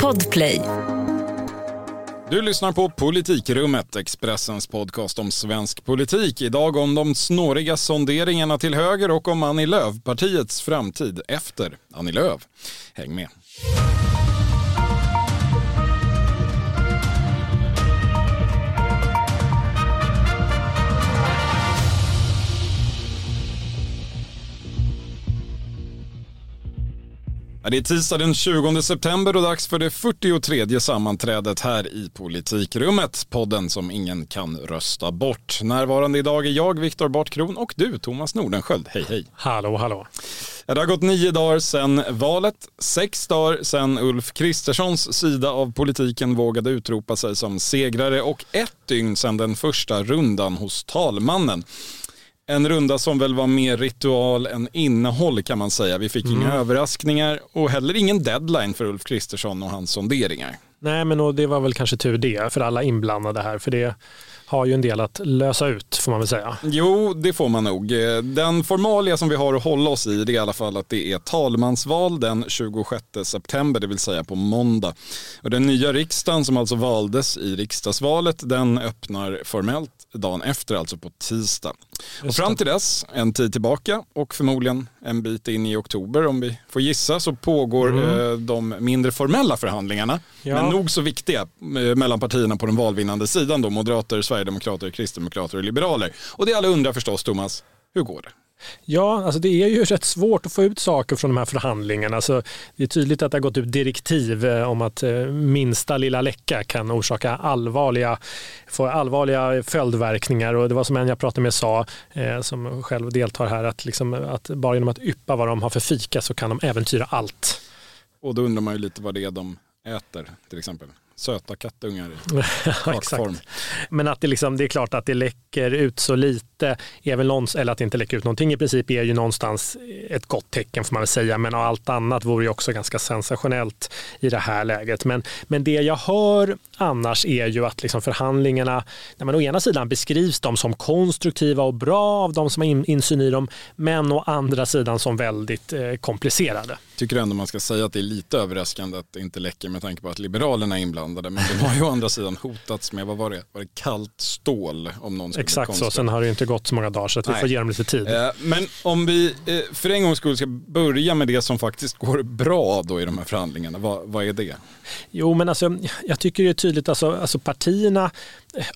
Podplay. Du lyssnar på Politikrummet, Expressens podcast om svensk politik. Idag om de snåriga sonderingarna till höger och om Annie Lööf, partiets framtid efter Annie Lööf. Häng med. Det är tisdag den 20 september och dags för det 43 sammanträdet här i Politikrummet. Podden som ingen kan rösta bort. Närvarande idag är jag, Viktor Bartkron och du, Thomas Nordenskjöld. Hej hej. Hallå hallå. Det har gått nio dagar sedan valet, sex dagar sedan Ulf Kristerssons sida av politiken vågade utropa sig som segrare och ett dygn sedan den första rundan hos talmannen. En runda som väl var mer ritual än innehåll kan man säga. Vi fick mm. inga överraskningar och heller ingen deadline för Ulf Kristersson och hans sonderingar. Nej, men det var väl kanske tur det för alla inblandade här. För det har ju en del att lösa ut får man väl säga. Jo, det får man nog. Den formalia som vi har att hålla oss i det är i alla fall att det är talmansval den 26 september, det vill säga på måndag. Och den nya riksdagen som alltså valdes i riksdagsvalet, den öppnar formellt dagen efter, alltså på tisdag. Och fram till dess, en tid tillbaka och förmodligen en bit in i oktober om vi får gissa, så pågår mm. eh, de mindre formella förhandlingarna, ja. men nog så viktiga, eh, mellan partierna på den valvinnande sidan då, moderater, sverigedemokrater, kristdemokrater och liberaler. Och det alla undrar förstås, Thomas, hur går det? Ja, alltså det är ju rätt svårt att få ut saker från de här förhandlingarna. Alltså det är tydligt att det har gått ut direktiv eh, om att eh, minsta lilla läcka kan orsaka allvarliga, få allvarliga följdverkningar. Och det var som en jag pratade med sa, eh, som själv deltar här, att, liksom, att bara genom att yppa vad de har för fika så kan de äventyra allt. Och då undrar man ju lite vad det är de äter till exempel söta kattungar i Exakt. Men att det, liksom, det är klart att det läcker ut så lite, väl någons, eller att det inte läcker ut någonting i princip är ju någonstans ett gott tecken får man väl säga. Men allt annat vore ju också ganska sensationellt i det här läget. Men, men det jag hör annars är ju att liksom förhandlingarna, när man å ena sidan beskrivs de som konstruktiva och bra av de som har insyn i dem, men å andra sidan som väldigt eh, komplicerade. Tycker ändå man ska säga att det är lite överraskande att det inte läcker med tanke på att Liberalerna är inblandade. Men de har ju å andra sidan hotats med, vad var det, var det kallt stål om någon skulle Exakt så, sen har det inte gått så många dagar så att vi får ge dem lite tid. Eh, men om vi eh, för en gångs skull ska börja med det som faktiskt går bra då i de här förhandlingarna, vad, vad är det? Jo men alltså jag tycker det är tydligt, alltså, alltså partierna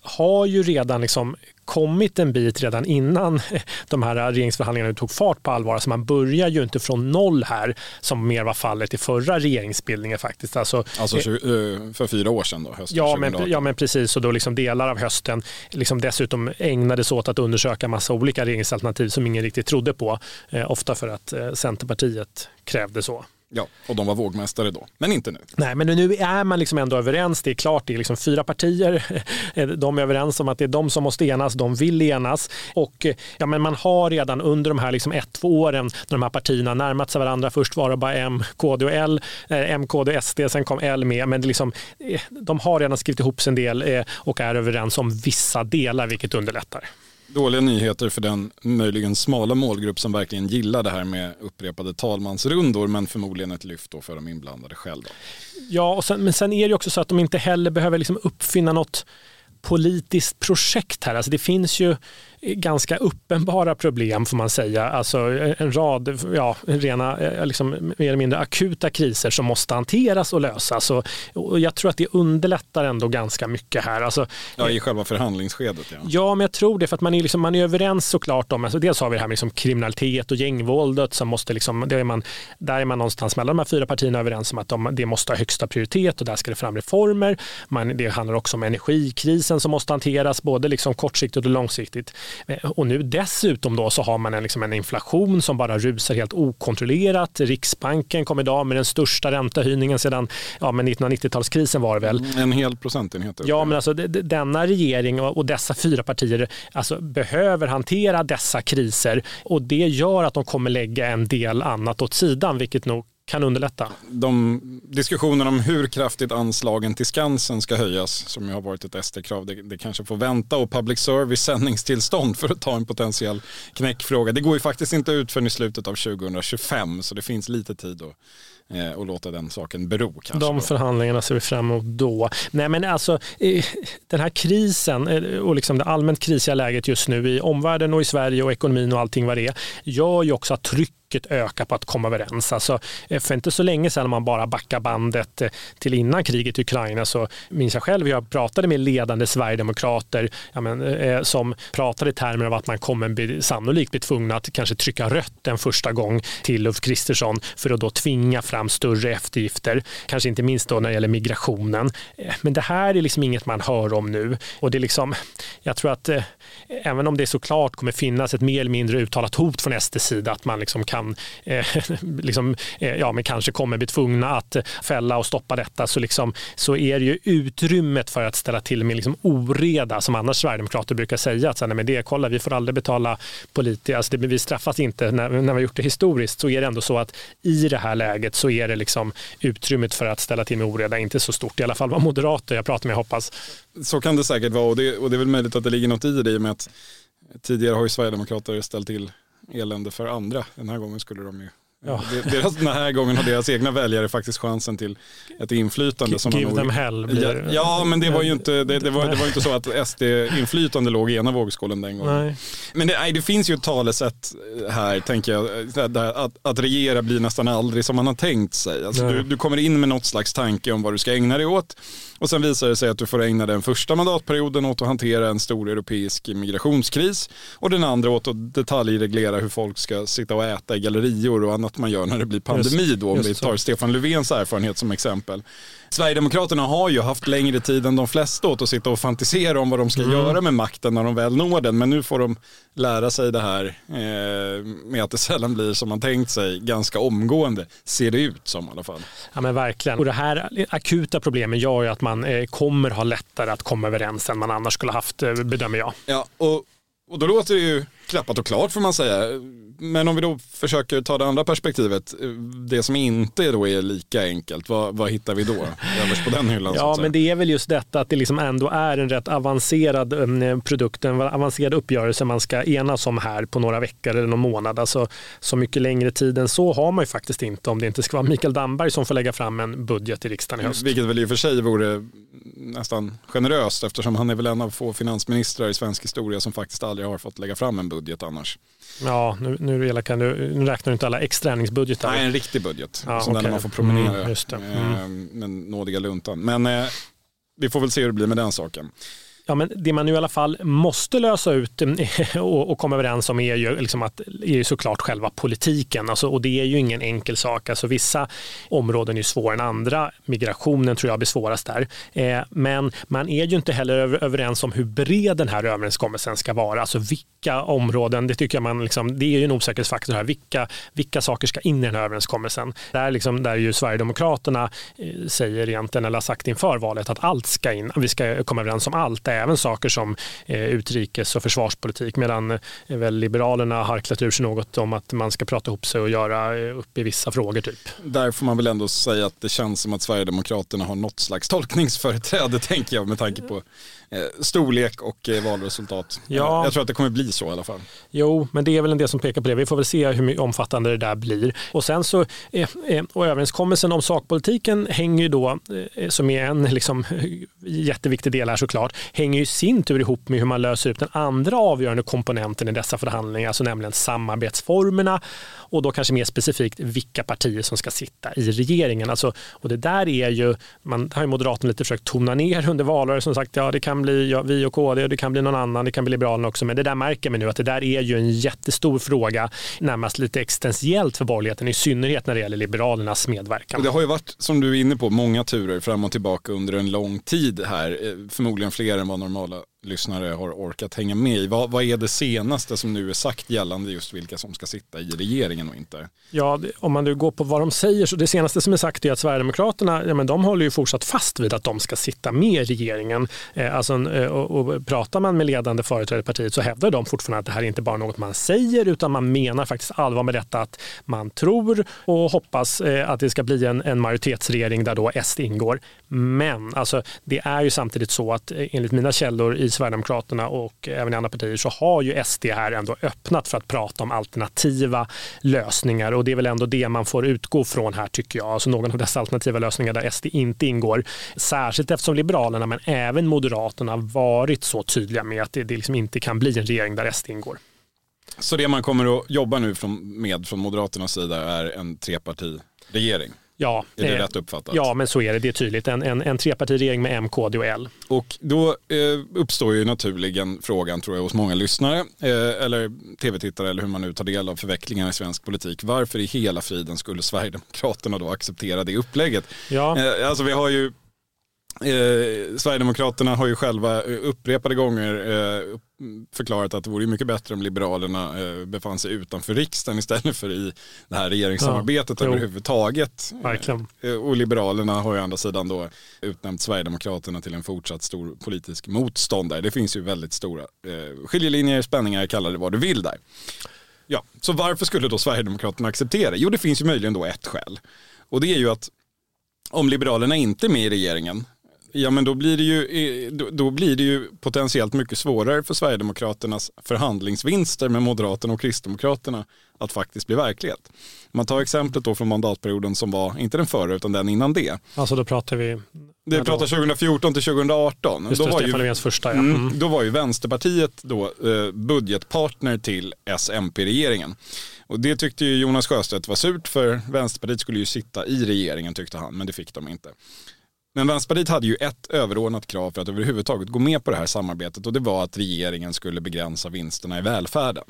har ju redan liksom kommit en bit redan innan de här regeringsförhandlingarna tog fart på allvar. Alltså man börjar ju inte från noll här som mer var fallet i förra regeringsbildningen faktiskt. Alltså, alltså eh, för fyra år sedan då? Hösten ja, men, ja men precis och då liksom delar av hösten liksom dessutom ägnades åt att undersöka massa olika regeringsalternativ som ingen riktigt trodde på. Eh, ofta för att eh, Centerpartiet krävde så. Ja, och de var vågmästare då, men inte nu. Nej, men nu är man liksom ändå överens. Det är klart, det är liksom fyra partier. De är överens om att det är de som måste enas, de vill enas. Och ja, men man har redan under de här liksom ett, två åren när de här partierna närmat sig varandra. Först var det bara M, KD och L, eh, M, KD och SD, sen kom L med. Men det liksom, eh, de har redan skrivit ihop sig en del eh, och är överens om vissa delar, vilket underlättar. Dåliga nyheter för den möjligen smala målgrupp som verkligen gillar det här med upprepade talmansrundor men förmodligen ett lyft då för de inblandade själva. Ja, och sen, men sen är det också så att de inte heller behöver liksom uppfinna något politiskt projekt här. Alltså det finns ju ganska uppenbara problem får man säga. Alltså en rad ja, rena, eh, liksom, mer eller mindre akuta kriser som måste hanteras och lösas. Och, och jag tror att det underlättar ändå ganska mycket här. Alltså, ja, i själva förhandlingsskedet. Ja. ja, men jag tror det för att man är, liksom, man är överens såklart om, alltså, dels har vi det här med liksom, kriminalitet och gängvåldet som måste, liksom, det är man, där är man någonstans mellan de här fyra partierna överens om att de, det måste ha högsta prioritet och där ska det fram reformer. Man, det handlar också om energikrisen som måste hanteras både liksom kortsiktigt och långsiktigt. Eh, och nu dessutom då så har man en, liksom en inflation som bara rusar helt okontrollerat. Riksbanken kom idag med den största räntehöjningen sedan ja, 1990-talskrisen var det väl. Mm, en hel procentenhet. Ja, men alltså denna regering och dessa fyra partier alltså, behöver hantera dessa kriser och det gör att de kommer lägga en del annat åt sidan, vilket nog kan underlätta. De diskussionerna om hur kraftigt anslagen till Skansen ska höjas, som ju har varit ett SD-krav, det, det, kanske får vänta och public service sändningstillstånd för att ta en potentiell knäckfråga. Det går ju faktiskt inte ut förrän i slutet av 2025 så det finns lite tid att eh, och låta den saken bero. Kanske De förhandlingarna ser vi fram emot då. Nej, men alltså, eh, den här krisen eh, och liksom det allmänt krisiga läget just nu i omvärlden och i Sverige och ekonomin och allting vad det är gör ju också att trycket ökar på att komma överens. Alltså, eh, för inte så länge sedan, om man bara backar bandet eh, till innan kriget i Ukraina, så minns jag själv, jag pratade med ledande sverigedemokrater ja, men, eh, som pratade i termer av att man kommer bli, sannolikt bli tvungna att kanske trycka rött en första gång till Ulf Kristersson för att då tvinga fram större eftergifter. Kanske inte minst då när det gäller migrationen. Men det här är liksom inget man hör om nu. Och det är liksom, jag tror att eh, även om det såklart kommer finnas ett mer eller mindre uttalat hot från SDs sida att man liksom kan, eh, liksom, eh, ja men kanske kommer bli tvungna att fälla och stoppa detta så, liksom, så är det ju utrymmet för att ställa till med liksom oreda som annars Sverigedemokrater brukar säga att så, nej, men det, kolla, vi får aldrig betala politiker, alltså det, vi straffas inte när, när vi har gjort det historiskt så är det ändå så att i det här läget så är det liksom utrymmet för att ställa till med oreda inte så stort, i alla fall vad moderater jag pratar med hoppas. Så kan det säkert vara och det, och det är väl möjligt att det ligger något i det i och med att tidigare har ju Sverigedemokrater ställt till elände för andra. Den här gången skulle de ju Ja. Deras, den här gången har deras egna väljare faktiskt chansen till ett inflytande. Som Give them hell. Blir... Ja, ja, men det var ju inte, det, det, var, det var inte så att SD-inflytande låg i ena vågskålen den gången. Nej. Men det, nej, det finns ju ett talesätt här, tänker jag, att, att regera blir nästan aldrig som man har tänkt sig. Alltså, du, du kommer in med något slags tanke om vad du ska ägna dig åt och sen visar det sig att du får ägna den första mandatperioden åt att hantera en stor europeisk migrationskris och den andra åt att detaljreglera hur folk ska sitta och äta i gallerior och annat man gör när det blir pandemi då, om vi tar Stefan Löfvens erfarenhet som exempel. Sverigedemokraterna har ju haft längre tid än de flesta åt att sitta och fantisera om vad de ska mm. göra med makten när de väl når den. Men nu får de lära sig det här eh, med att det sällan blir som man tänkt sig ganska omgående, ser det ut som i alla fall. Ja men verkligen. Och det här akuta problemet gör ju att man eh, kommer ha lättare att komma överens än man annars skulle haft, eh, bedömer jag. Ja, och, och då låter det ju klappat och klart får man säga men om vi då försöker ta det andra perspektivet, det som inte då är lika enkelt, vad, vad hittar vi då överst på den hyllan? Ja, men det är väl just detta att det liksom ändå är en rätt avancerad um, produkt, en avancerad uppgörelse man ska enas om här på några veckor eller någon månad. Alltså, så mycket längre tid än så har man ju faktiskt inte om det inte ska vara Mikael Damberg som får lägga fram en budget i riksdagen i höst. Vilket väl i och för sig vore nästan generöst eftersom han är väl en av få finansministrar i svensk historia som faktiskt aldrig har fått lägga fram en budget annars. Ja, nu, nu, elaka, nu, nu räknar du inte alla exträningsbudgetar. Nej, en riktig budget. Ja, som okay. där man får promenera mm. Mm. Eh, med nådiga luntan. Men eh, vi får väl se hur det blir med den saken. Ja, men det man nu i alla fall måste lösa ut eh, och, och komma överens om är ju, liksom att, är ju såklart själva politiken. Alltså, och det är ju ingen enkel sak. Alltså, vissa områden är svårare än andra. Migrationen tror jag blir svårast där. Eh, men man är ju inte heller överens om hur bred den här överenskommelsen ska vara. Alltså vilka områden, det tycker jag man, liksom, det är ju en osäkerhetsfaktor här. Vilka, vilka saker ska in i den här överenskommelsen? Där, liksom, där ju Sverigedemokraterna eh, säger egentligen, eller har sagt inför valet, att allt ska in. Vi ska komma överens om allt även saker som eh, utrikes och försvarspolitik medan eh, väl Liberalerna har harklat ur sig något om att man ska prata ihop sig och göra eh, upp i vissa frågor. Typ. Där får man väl ändå säga att det känns som att Sverigedemokraterna har något slags tolkningsföreträde tänker jag med tanke på storlek och valresultat. Ja. Jag tror att det kommer bli så i alla fall. Jo, men det är väl en del som pekar på det. Vi får väl se hur omfattande det där blir. Och sen så, och överenskommelsen om sakpolitiken hänger ju då, som är en liksom, jätteviktig del här såklart, hänger ju i sin tur ihop med hur man löser upp den andra avgörande komponenten i dessa förhandlingar, alltså nämligen samarbetsformerna och då kanske mer specifikt vilka partier som ska sitta i regeringen. Alltså, och det där är ju, man har ju Moderaterna lite försökt tona ner under valrörelsen som sagt ja det kan bli ja, vi och KD och det kan bli någon annan, det kan bli Liberalerna också, men det där märker man nu att det där är ju en jättestor fråga, närmast lite existentiellt för borgerligheten, i synnerhet när det gäller Liberalernas medverkan. Det har ju varit, som du är inne på, många turer fram och tillbaka under en lång tid här, eh, förmodligen fler än vad normala lyssnare har orkat hänga med i. Vad, vad är det senaste som nu är sagt gällande just vilka som ska sitta i regeringen och inte? Ja, om man nu går på vad de säger så det senaste som är sagt är att Sverigedemokraterna, ja, men de håller ju fortsatt fast vid att de ska sitta med i regeringen. Eh, alltså, eh, och, och pratar man med ledande företrädare i partiet så hävdar de fortfarande att det här är inte bara något man säger utan man menar faktiskt allvar med detta att man tror och hoppas eh, att det ska bli en, en majoritetsregering där då SD ingår. Men alltså, det är ju samtidigt så att eh, enligt mina källor i Sverigedemokraterna och även i andra partier så har ju SD här ändå öppnat för att prata om alternativa lösningar och det är väl ändå det man får utgå från här tycker jag. Alltså någon av dessa alternativa lösningar där SD inte ingår. Särskilt eftersom Liberalerna men även Moderaterna varit så tydliga med att det, det liksom inte kan bli en regering där SD ingår. Så det man kommer att jobba nu med från Moderaternas sida är en trepartiregering? Ja, är det eh, rätt uppfattat? Ja, men så är det. Det är tydligt. En, en, en trepartiregering med M, KD och L. Och då eh, uppstår ju naturligen frågan, tror jag, hos många lyssnare eh, eller tv-tittare eller hur man nu tar del av förvecklingarna i svensk politik. Varför i hela friden skulle Sverigedemokraterna då acceptera det upplägget? Ja. Eh, alltså vi har ju Eh, Sverigedemokraterna har ju själva eh, upprepade gånger eh, förklarat att det vore mycket bättre om Liberalerna eh, befann sig utanför riksdagen istället för i det här regeringssamarbetet ja, överhuvudtaget. Verkligen. Eh, och Liberalerna har ju å andra sidan då utnämnt Sverigedemokraterna till en fortsatt stor politisk motståndare. Det finns ju väldigt stora eh, skiljelinjer, spänningar, kalla det vad du vill där. Ja, så varför skulle då Sverigedemokraterna acceptera? Jo, det finns ju möjligen då ett skäl. Och det är ju att om Liberalerna inte är med i regeringen Ja men då blir, det ju, då blir det ju potentiellt mycket svårare för Sverigedemokraternas förhandlingsvinster med Moderaterna och Kristdemokraterna att faktiskt bli verklighet. Man tar exemplet då från mandatperioden som var, inte den förra utan den innan det. Alltså då pratar vi? Det pratar 2014 till 2018. Just då, var Stefan ju, första, ja. Mm. Mm, då var ju Vänsterpartiet då, eh, budgetpartner till SMP-regeringen. Och det tyckte ju Jonas Sjöstedt var surt för Vänsterpartiet skulle ju sitta i regeringen tyckte han, men det fick de inte. Men Vänsterpartiet hade ju ett överordnat krav för att överhuvudtaget gå med på det här samarbetet och det var att regeringen skulle begränsa vinsterna i välfärden.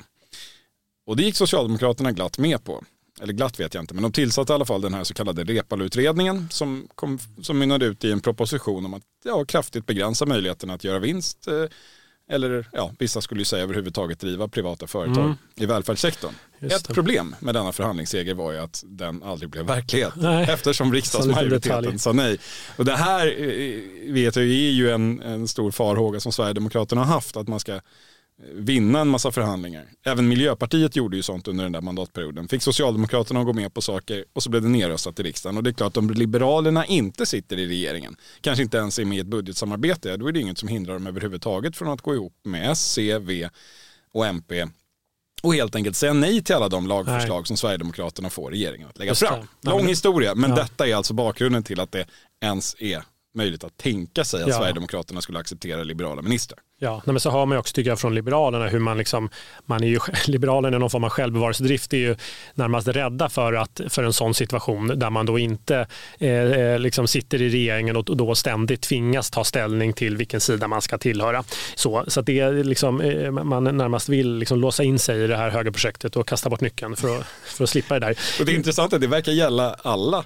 Och det gick Socialdemokraterna glatt med på. Eller glatt vet jag inte, men de tillsatte i alla fall den här så kallade Reepalu-utredningen som, som mynnade ut i en proposition om att ja, kraftigt begränsa möjligheten att göra vinst eh, eller ja, vissa skulle ju säga överhuvudtaget driva privata företag mm. i välfärdssektorn. Ett problem med denna förhandlingsseger var ju att den aldrig blev verklighet nej. eftersom riksdagsmajoriteten sa nej. Och det här eh, vet jag är ju en, en stor farhåga som Sverigedemokraterna har haft att man ska vinna en massa förhandlingar. Även Miljöpartiet gjorde ju sånt under den där mandatperioden. Fick Socialdemokraterna att gå med på saker och så blev det nerröstat i riksdagen. Och det är klart, om Liberalerna inte sitter i regeringen, kanske inte ens är med i ett budgetsamarbete, då är det inget som hindrar dem överhuvudtaget från att gå ihop med S, C, V och MP och helt enkelt säga nej till alla de lagförslag nej. som Sverigedemokraterna får regeringen att lägga Just fram. Det. Lång historia, men ja. detta är alltså bakgrunden till att det ens är möjligt att tänka sig att ja. Sverigedemokraterna skulle acceptera liberala ministrar. Ja, men så hör man också tycker jag från Liberalerna hur man liksom, man är ju, Liberalerna i någon form av självbevarelsedrift är ju närmast rädda för, att, för en sån situation där man då inte eh, eh liksom sitter i regeringen och då ständigt tvingas ta ställning till vilken sida man ska tillhöra. Så, så att det är liksom, eh, man närmast vill liksom låsa in sig i det här högerprojektet och kasta bort nyckeln för att, för att slippa det där. Och det är intressant att det verkar gälla alla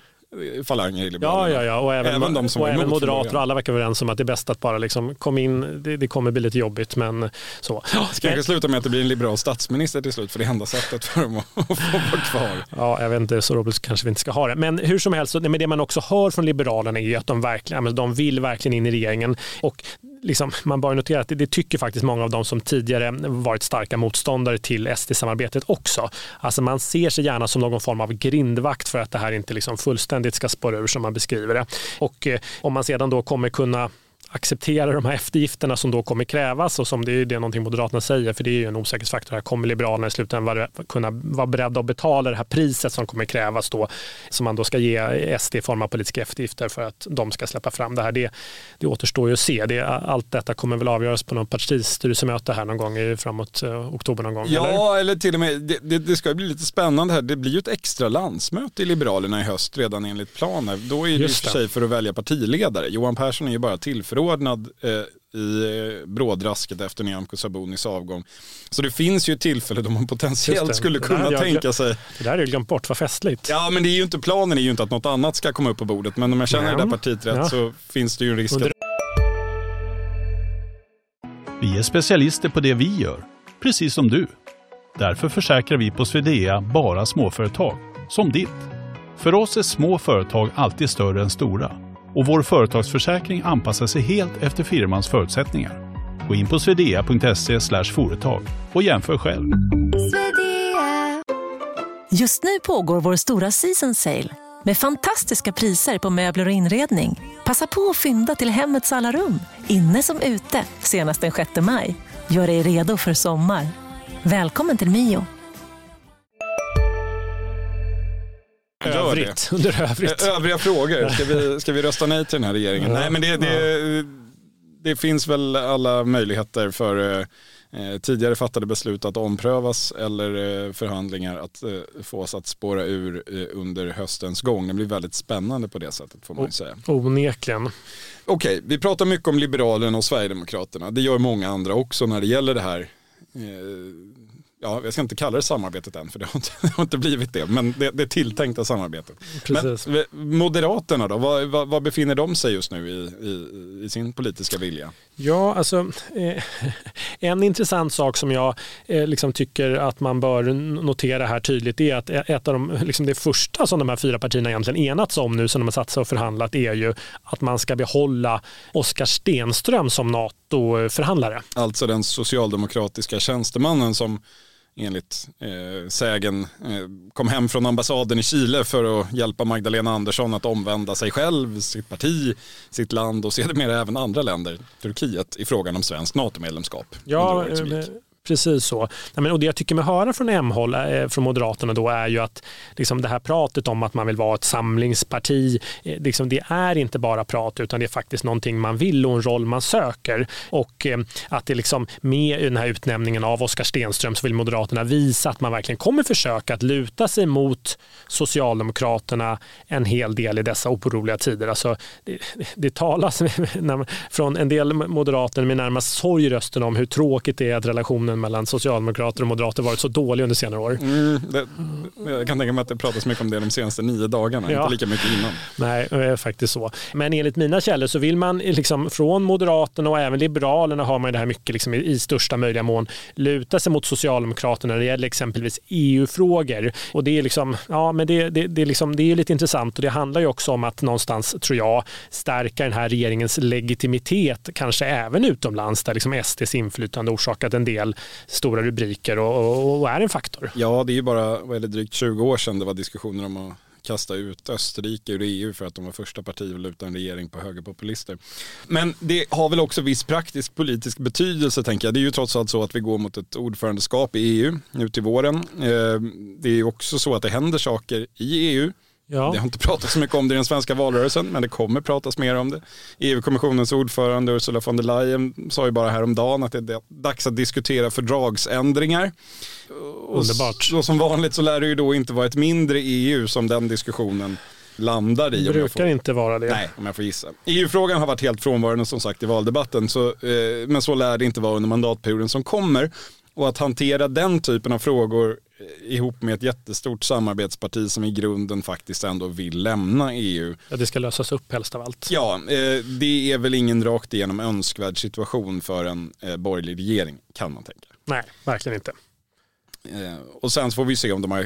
falanger i Liberalerna. Ja, ja, ja. och även, även, de som och även moderater och alla verkar överens om att det är bäst att bara liksom komma in, det, det kommer bli lite jobbigt men så. Det kanske slutar med att det blir en liberal statsminister till slut för det enda sättet för dem att få vara kvar. Ja, jag vet inte, så roligt kanske vi inte ska ha det. Men hur som helst, men det man också hör från Liberalerna är att de, verkligen, de vill verkligen in i regeringen. Och liksom, man bör notera att det, det, tycker faktiskt många av de som tidigare varit starka motståndare till SD-samarbetet också. Alltså man ser sig gärna som någon form av grindvakt för att det här inte liksom fullständigt ska spåra ur som man beskriver det. Och eh, om man sedan då kommer kunna acceptera de här eftergifterna som då kommer krävas och som det är det någonting Moderaterna säger för det är ju en osäkerhetsfaktor. Här kommer Liberalerna i slutändan kunna vara beredda att betala det här priset som kommer krävas då som man då ska ge SD i form av politiska eftergifter för att de ska släppa fram det här. Det, det återstår ju att se. Det, allt detta kommer väl avgöras på något partistyrelsemöte här någon gång framåt uh, oktober någon gång? Ja, eller, eller till och med, det, det, det, ska bli lite spännande här. Det blir ju ett extra landsmöte i Liberalerna i höst redan enligt planer. Då är det i och för sig för att välja partiledare. Johan Persson är ju bara tillförordnad underordnad eh, i brådrasket efter Nyamko Sabunis avgång. Så det finns ju ett tillfälle då man potentiellt skulle kunna tänka sig. Det där är ju glömt bort, vad festligt. Ja men det är ju inte, planen är ju inte att något annat ska komma upp på bordet. Men om jag känner Nej. det där partiet rätt ja. så finns det ju en risk Under... att Vi är specialister på det vi gör, precis som du. Därför försäkrar vi på Swedea bara småföretag, som ditt. För oss är små företag alltid större än stora och vår företagsförsäkring anpassar sig helt efter firmans förutsättningar. Gå in på swedea.se företag och jämför själv. Just nu pågår vår stora season sale med fantastiska priser på möbler och inredning. Passa på att fynda till hemmets alla rum, inne som ute, senast den 6 maj. Gör dig redo för sommar. Välkommen till Mio. Övrigt, under övrigt. Övriga frågor, ska vi, ska vi rösta nej till den här regeringen? Nej men det, det, det finns väl alla möjligheter för eh, tidigare fattade beslut att omprövas eller eh, förhandlingar att eh, få oss att spåra ur eh, under höstens gång. Det blir väldigt spännande på det sättet får man ju säga. Onekligen. Okej, vi pratar mycket om Liberalerna och Sverigedemokraterna. Det gör många andra också när det gäller det här eh, ja, jag ska inte kalla det samarbetet än för det har inte, det har inte blivit det, men det, det tilltänkta samarbetet. Precis. Men Moderaterna då, var, var, befinner de sig just nu i, i, i sin politiska vilja? Ja, alltså eh, en intressant sak som jag eh, liksom tycker att man bör notera här tydligt är att ett av de, liksom det första som de här fyra partierna egentligen enats om nu som de har satt sig och förhandlat är ju att man ska behålla Oskar Stenström som NATO-förhandlare. Alltså den socialdemokratiska tjänstemannen som enligt eh, sägen eh, kom hem från ambassaden i Chile för att hjälpa Magdalena Andersson att omvända sig själv, sitt parti, sitt land och sedermera även andra länder, Turkiet, i frågan om svenskt NATO-medlemskap. Ja, Precis så. och det jag tycker mig höra från M-håll, eh, från Moderaterna då är ju att liksom det här pratet om att man vill vara ett samlingsparti, eh, liksom det är inte bara prat utan det är faktiskt någonting man vill och en roll man söker. Och eh, att det liksom med den här utnämningen av Oskar Stenström så vill Moderaterna visa att man verkligen kommer försöka att luta sig mot Socialdemokraterna en hel del i dessa oroliga tider. Alltså, det, det talas från en del moderater med närmast sorg i rösten om hur tråkigt det är att relationen mellan socialdemokrater och moderater varit så dålig under senare år. Mm, det, jag kan tänka mig att det pratas mycket om det de senaste nio dagarna, ja. inte lika mycket innan. Nej, det är faktiskt så. Men enligt mina källor så vill man liksom från Moderaterna och även Liberalerna har man det här mycket liksom i, största möjliga mån luta sig mot Socialdemokraterna när det gäller exempelvis EU-frågor. Och det är liksom, ja men det, det, det, är liksom, det är lite intressant och det handlar ju också om att någonstans, tror jag, stärka den här regeringens legitimitet, kanske även utomlands där liksom SDs inflytande orsakat en del stora rubriker och, och, och, är en faktor. Ja, det är ju bara vad är det, drygt 20 år sedan det var diskussioner om att kasta ut Österrike ur EU för att de var första parti att luta en regering på högerpopulister. Men det har väl också viss praktisk politisk betydelse tänker jag. Det är ju trots allt så att vi går mot ett ordförandeskap i EU nu till våren. Eh, det är ju också så att det händer saker i EU Ja. Det har inte pratats så mycket om det i den svenska valrörelsen, men det kommer pratas mer om det. EU-kommissionens ordförande Ursula von der Leyen sa ju bara häromdagen att det är dags att diskutera fördragsändringar. Underbart. Och som vanligt så lär det ju då inte vara ett mindre EU som den diskussionen landar i. Det brukar får, inte vara det. Nej, om jag får gissa. EU-frågan har varit helt frånvarande som sagt i valdebatten, så, eh, men så lär det inte vara under mandatperioden som kommer. Och att hantera den typen av frågor ihop med ett jättestort samarbetsparti som i grunden faktiskt ändå vill lämna EU. Ja, det ska lösas upp helst av allt. Ja, eh, det är väl ingen rakt igenom önskvärd situation för en eh, borgerlig regering kan man tänka. Nej, verkligen inte. Och sen får vi se om de har,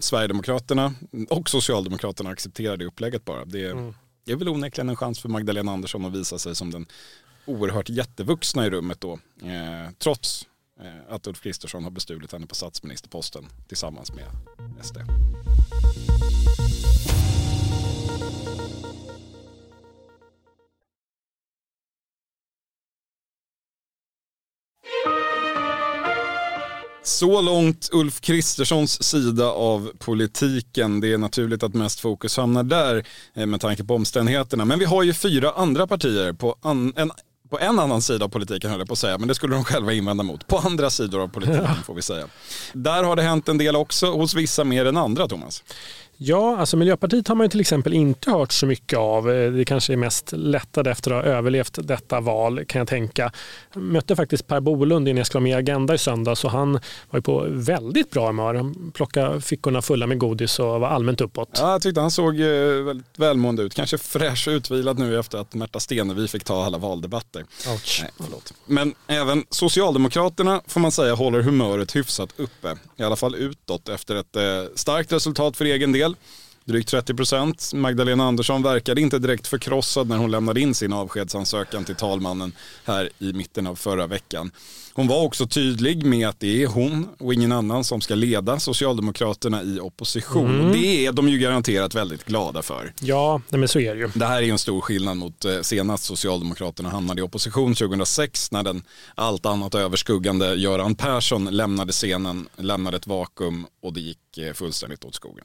Sverigedemokraterna och Socialdemokraterna accepterar det upplägget bara. Det, mm. det är väl onekligen en chans för Magdalena Andersson att visa sig som den oerhört jättevuxna i rummet då, trots Eh, Eh, att Ulf Kristersson har bestulit henne på statsministerposten tillsammans med SD. Så långt Ulf Kristerssons sida av politiken. Det är naturligt att mest fokus hamnar där eh, med tanke på omständigheterna. Men vi har ju fyra andra partier på en på en annan sida av politiken höll jag på att säga, men det skulle de själva invända mot. På andra sidor av politiken får vi säga. Där har det hänt en del också, hos vissa mer än andra Thomas. Ja, alltså Miljöpartiet har man ju till exempel inte hört så mycket av. Eh, det kanske är mest lättade efter att ha överlevt detta val kan jag tänka. Jag mötte faktiskt Per Bolund innan jag skulle med i Agenda i söndags och han var ju på väldigt bra humör. Han plockade fickorna fulla med godis och var allmänt uppåt. Ja, jag tyckte han såg eh, väldigt välmående ut. Kanske fräsch och utvilad nu efter att Märta Stenevi fick ta alla valdebatter. Ouch. Nej, förlåt. Men även Socialdemokraterna får man säga håller humöret hyfsat uppe. I alla fall utåt efter ett eh, starkt resultat för egen del. Drygt 30 procent. Magdalena Andersson verkade inte direkt förkrossad när hon lämnade in sin avskedsansökan till talmannen här i mitten av förra veckan. Hon var också tydlig med att det är hon och ingen annan som ska leda Socialdemokraterna i opposition. Mm. Och det är de ju garanterat väldigt glada för. Ja, men så är det ju. Det här är ju en stor skillnad mot eh, senast Socialdemokraterna hamnade i opposition 2006 när den allt annat överskuggande Göran Persson lämnade scenen, lämnade ett vakuum och det gick eh, fullständigt åt skogen.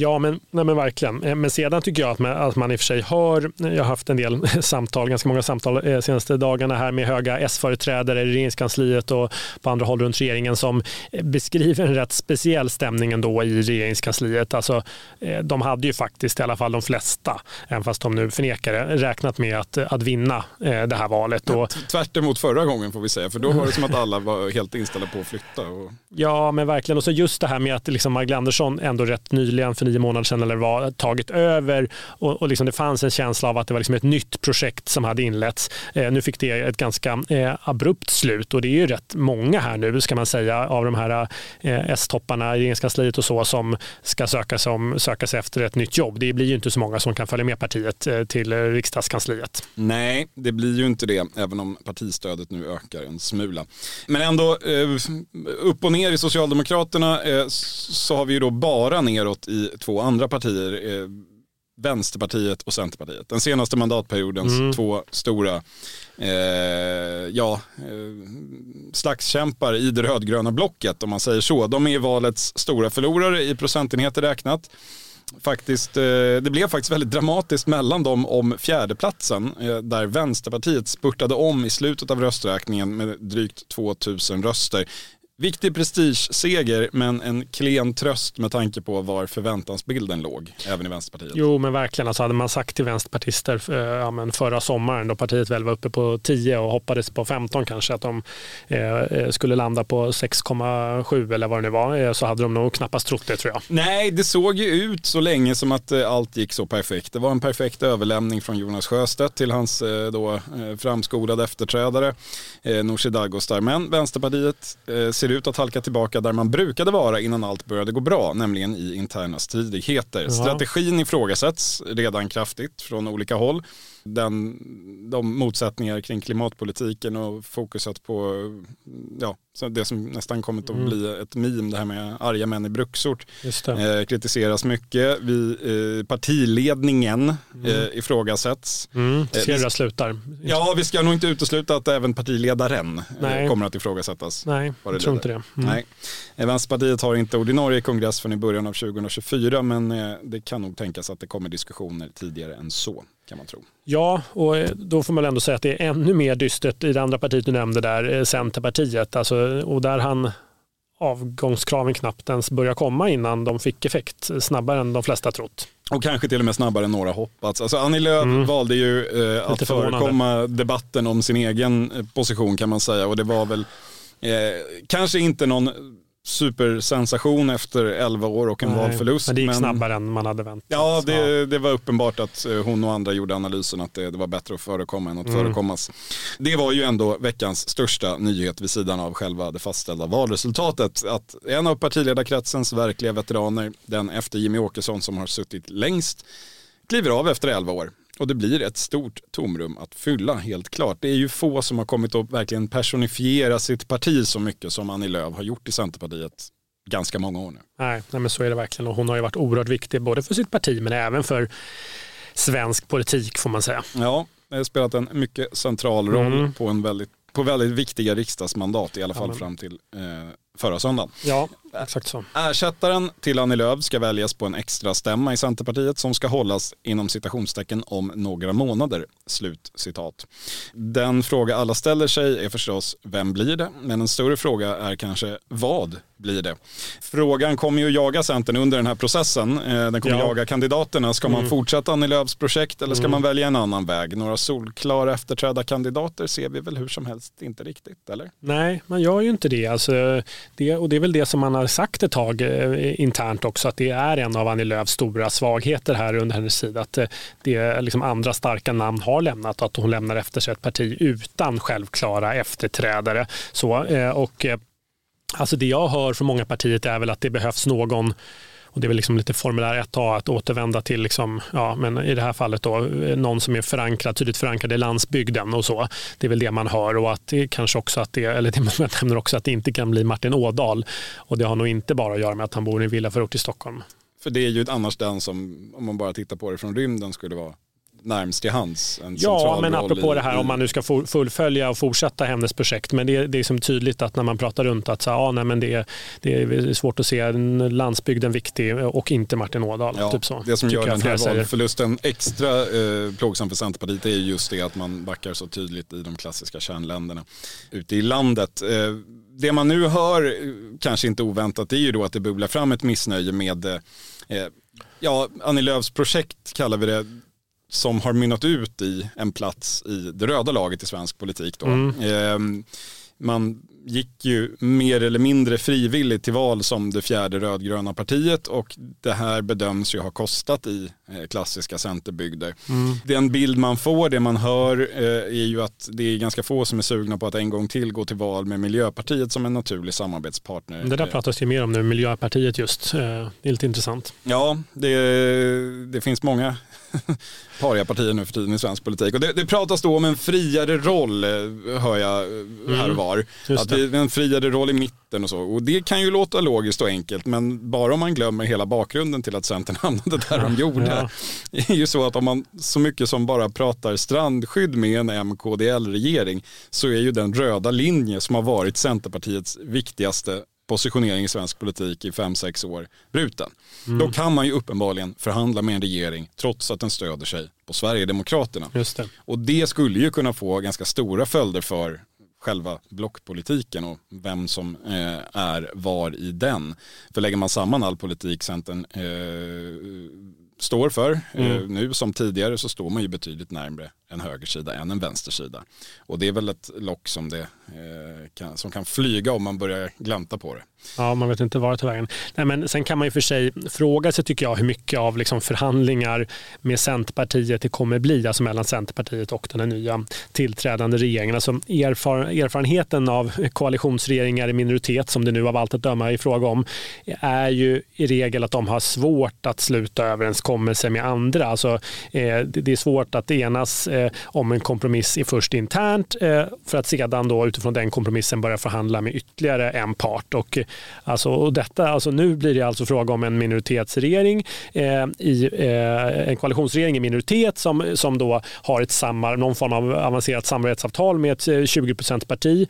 Ja, men, nej, men verkligen. Eh, men sedan tycker jag att man, att man i och för sig hör, jag har haft en del samtal, ganska många samtal eh, senaste dagarna här med höga S-företrädare i regeringskansliet och på andra håll runt regeringen som eh, beskriver en rätt speciell stämning ändå i regeringskansliet. Alltså, de hade ju faktiskt, i alla fall de flesta, även fast de nu förnekar det, räknat med att, att vinna det här valet. Och, Tvärt emot förra gången får vi säga, för då var det som att alla var helt inställda på att flytta. Och... Ja, men verkligen. Och så just det här med att liksom Magdalena Andersson ändå rätt nyligen för nio månader sedan eller var tagit över och, och liksom det fanns en känsla av att det var liksom ett nytt projekt som hade inletts. Eh, nu fick det ett ganska eh, abrupt slut och det är ju rätt många här nu ska man säga av de här eh, S-topparna i regeringskansliet och så som ska söka, som, söka sig efter ett nytt jobb. Det blir ju inte så många som kan följa med partiet eh, till riksdagskansliet. Nej, det blir ju inte det, även om partistödet nu ökar en smula. Men ändå, eh, upp och ner i Socialdemokraterna eh, så har vi ju då bara neråt i två andra partier. Eh, Vänsterpartiet och Centerpartiet. Den senaste mandatperiodens mm. två stora eh, ja, eh, slagskämpar i det rödgröna blocket om man säger så. De är valets stora förlorare i procentenheter räknat. Faktiskt, eh, det blev faktiskt väldigt dramatiskt mellan dem om fjärdeplatsen eh, där Vänsterpartiet spurtade om i slutet av rösträkningen med drygt 2000 röster. Viktig prestigeseger men en klen tröst med tanke på var förväntansbilden låg, även i Vänsterpartiet. Jo men verkligen, alltså hade man sagt till vänsterpartister eh, ja, men förra sommaren då partiet väl var uppe på 10 och hoppades på 15 kanske att de eh, eh skulle landa på 6,7 eller vad det nu var eh, så hade de nog knappast trott det tror jag. Nej, det såg ju ut så länge som att eh, allt gick så perfekt. Det var en perfekt överlämning från Jonas Sjöstedt till hans eh, då framskolade efterträdare Nooshi Dadgostar. Men Vänsterpartiet ser ser ut att halka tillbaka där man brukade vara innan allt började gå bra, nämligen i interna stridigheter. Ja. Strategin ifrågasätts redan kraftigt från olika håll den, de motsättningar kring klimatpolitiken och fokuset på ja, det som nästan kommit att mm. bli ett meme, det här med arga män i bruksort, eh, kritiseras mycket. Vi, eh, partiledningen mm. eh, ifrågasätts. Mm. Hur det slutar. Ja, vi ska nog inte utesluta att även partiledaren eh, kommer att ifrågasättas. Nej, jag tror inte det. Mm. Nej. Eh, Vänsterpartiet har inte ordinarie kongress förrän i början av 2024, men eh, det kan nog tänkas att det kommer diskussioner tidigare än så kan man tro. Ja, och eh, då får man ändå säga att det är ännu mer dystert i det andra partiet du nämnde där, eh, Centerpartiet. Alltså, och där han avgångskraven knappt ens börjar komma innan de fick effekt snabbare än de flesta trott. Och kanske till och med snabbare än några hoppats. Alltså Annie Lööf mm. valde ju eh, att förekomma debatten om sin egen eh, position kan man säga och det var väl eh, kanske inte någon supersensation efter 11 år och en Nej, valförlust. Men det gick men... snabbare än man hade väntat. Ja det, det, var uppenbart att eh, hon och andra gjorde analysen att det, det var bättre att förekomma än att mm. förekommas. Det var ju ändå veckans största nyhet vid sidan av själva det fastställda valresultatet. Att en av partiledarkretsens verkliga veteraner, den efter Jimmy Åkesson som har suttit längst, kliver av efter 11 år. Och det blir ett stort tomrum att fylla helt klart. Det är ju få som har kommit att verkligen personifiera sitt parti så mycket som Annie Lööf har gjort i Centerpartiet ganska många år nu. Nej, nej men så är det verkligen och hon har ju varit oerhört viktig både för sitt parti men även för svensk politik får man säga. Ja, det har spelat en mycket central roll mm. på, en väldigt, på väldigt viktiga riksdagsmandat i alla fall ja, fram till eh, förra söndagen. Ja, exakt så. Ersättaren till Annie Lööf ska väljas på en extra stämma i Centerpartiet som ska hållas inom citationstecken om några månader. Slut citat. Den fråga alla ställer sig är förstås vem blir det? Men en större fråga är kanske vad blir det? Frågan kommer ju jaga Centern under den här processen. Eh, den kommer ja. jaga kandidaterna. Ska man mm. fortsätta Annie Lööfs projekt eller ska mm. man välja en annan väg? Några solklara efterträdda kandidater ser vi väl hur som helst inte riktigt, eller? Nej, man gör ju inte det. Alltså, det och det är väl det som man har sagt ett tag eh, internt också, att det är en av Annie Lööfs stora svagheter här under hennes sida. Att eh, det liksom andra starka namn har lämnat och att hon lämnar efter sig ett parti utan självklara efterträdare. Så, eh, och, eh, alltså det jag hör från många partier är väl att det behövs någon och det är väl liksom lite formulär 1A att återvända till, liksom, ja, men i det här fallet då, eh, någon som är förankrad, tydligt förankrad i landsbygden och så. Det är väl det man hör och att det kanske också att det, eller det man nämner också att det inte kan bli Martin Ådahl. Och det har nog inte bara att göra med att han bor i en villaförort i Stockholm. För det är ju annars den som, om man bara tittar på det från rymden, skulle vara närmst till hands. En ja, men apropå i, det här om man nu ska fullfölja och fortsätta hennes projekt. Men det, det är som tydligt att när man pratar runt att så, ja, nej, men det, det är svårt att se landsbygden viktig och inte Martin Ådahl. Ja, typ så, det som gör den här valförlusten extra eh, plågsam för Centerpartiet är just det att man backar så tydligt i de klassiska kärnländerna ute i landet. Eh, det man nu hör, kanske inte oväntat, är ju då att det bubblar fram ett missnöje med eh, Ja, Annie Lööfs projekt kallar vi det som har mynnat ut i en plats i det röda laget i svensk politik. Då. Mm. Eh, man gick ju mer eller mindre frivilligt till val som det fjärde rödgröna partiet och det här bedöms ju ha kostat i eh, klassiska centerbygder. Mm. Den bild man får, det man hör eh, är ju att det är ganska få som är sugna på att en gång till gå till val med Miljöpartiet som en naturlig samarbetspartner. Det där pratas det mer om nu, Miljöpartiet just. Det är lite intressant. Ja, det, det finns många pariapartier nu för tiden i svensk politik. Och det, det pratas då om en friare roll, eh, hör jag eh, här och var. Mm, att det är en friare roll i mitten och så. Och det kan ju låta logiskt och enkelt, men bara om man glömmer hela bakgrunden till att Centern hamnade där de gjorde. Ja. Det är ju så att om man så mycket som bara pratar strandskydd med en MKDL-regering så är ju den röda linje som har varit Centerpartiets viktigaste positionering i svensk politik i fem sex år bruten. Mm. Då kan man ju uppenbarligen förhandla med en regering trots att den stöder sig på Sverigedemokraterna. Just det. Och det skulle ju kunna få ganska stora följder för själva blockpolitiken och vem som eh, är var i den. För lägger man samman all politik Centern eh, står för eh, mm. nu som tidigare så står man ju betydligt närmre en högersida än en vänstersida. Och det är väl ett lock som, det, eh, kan, som kan flyga om man börjar glänta på det. Ja, man vet inte var det tar vägen. Nej, men sen kan man ju för sig fråga sig, tycker jag, hur mycket av liksom förhandlingar med Centerpartiet det kommer bli, alltså mellan Centerpartiet och den nya tillträdande regeringen. Alltså erfar erfarenheten av koalitionsregeringar i minoritet, som det nu av allt att döma är fråga om, är ju i regel att de har svårt att sluta överenskommelser med andra. Alltså, eh, det är svårt att enas eh, om en kompromiss i först internt eh, för att sedan då utifrån den kompromissen börja förhandla med ytterligare en part. Och Alltså, och detta, alltså nu blir det alltså fråga om en minoritetsregering, i, en koalitionsregering i minoritet som, som då har ett samar, någon form av avancerat samarbetsavtal med ett 20 parti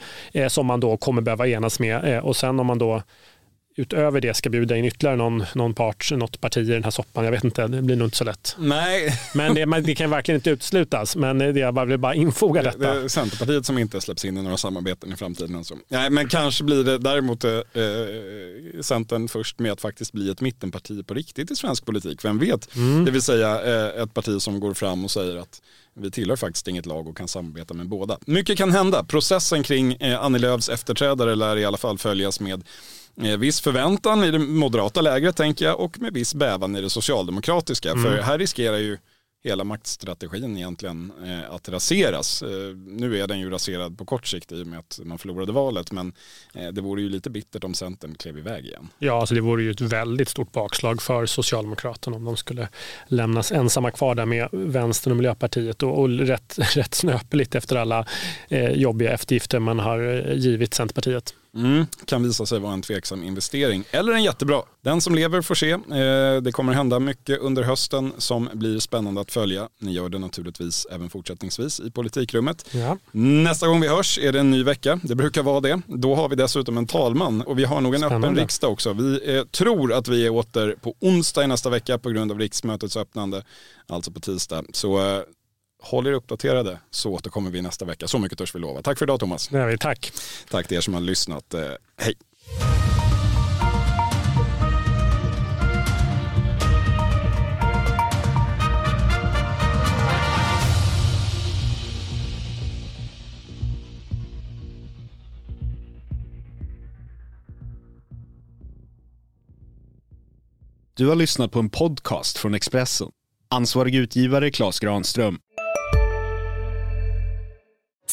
som man då kommer behöva enas med. Och sen om man då utöver det ska bjuda in ytterligare någon, någon part, något parti i den här soppan. Jag vet inte, det blir nog inte så lätt. Nej. Men det, det kan verkligen inte uteslutas. Men det, jag bara vill bara infoga detta. Det är Centerpartiet som inte släpps in i några samarbeten i framtiden. Alltså. Nej, men kanske blir det däremot eh, eh, Centern först med att faktiskt bli ett mittenparti på riktigt i svensk politik. Vem vet? Mm. Det vill säga eh, ett parti som går fram och säger att vi tillhör faktiskt inget lag och kan samarbeta med båda. Mycket kan hända. Processen kring eh, Annie Lööfs efterträdare lär i alla fall följas med Eh, viss förväntan i det moderata lägret tänker jag och med viss bävan i det socialdemokratiska. Mm. För här riskerar ju hela maktstrategin egentligen eh, att raseras. Eh, nu är den ju raserad på kort sikt i och med att man förlorade valet men eh, det vore ju lite bittert om Centern klev iväg igen. Ja, alltså det vore ju ett väldigt stort bakslag för Socialdemokraterna om de skulle lämnas ensamma kvar där med Vänstern och Miljöpartiet och, och rätt, rätt snöpeligt efter alla eh, jobbiga eftergifter man har eh, givit Centerpartiet. Mm, kan visa sig vara en tveksam investering eller en jättebra. Den som lever får se. Eh, det kommer hända mycket under hösten som blir spännande att följa. Ni gör det naturligtvis även fortsättningsvis i politikrummet. Ja. Nästa gång vi hörs är det en ny vecka. Det brukar vara det. Då har vi dessutom en talman och vi har nog en Spännande. öppen riksdag också. Vi eh, tror att vi är åter på onsdag i nästa vecka på grund av riksmötets öppnande, alltså på tisdag. Så eh, håll er uppdaterade så återkommer vi nästa vecka. Så mycket törs vi lova. Tack för idag Thomas. Vi. Tack. Tack till er som har lyssnat. Eh, hej! Du har lyssnat på en podcast från Expressen. Ansvarig utgivare Klas Granström.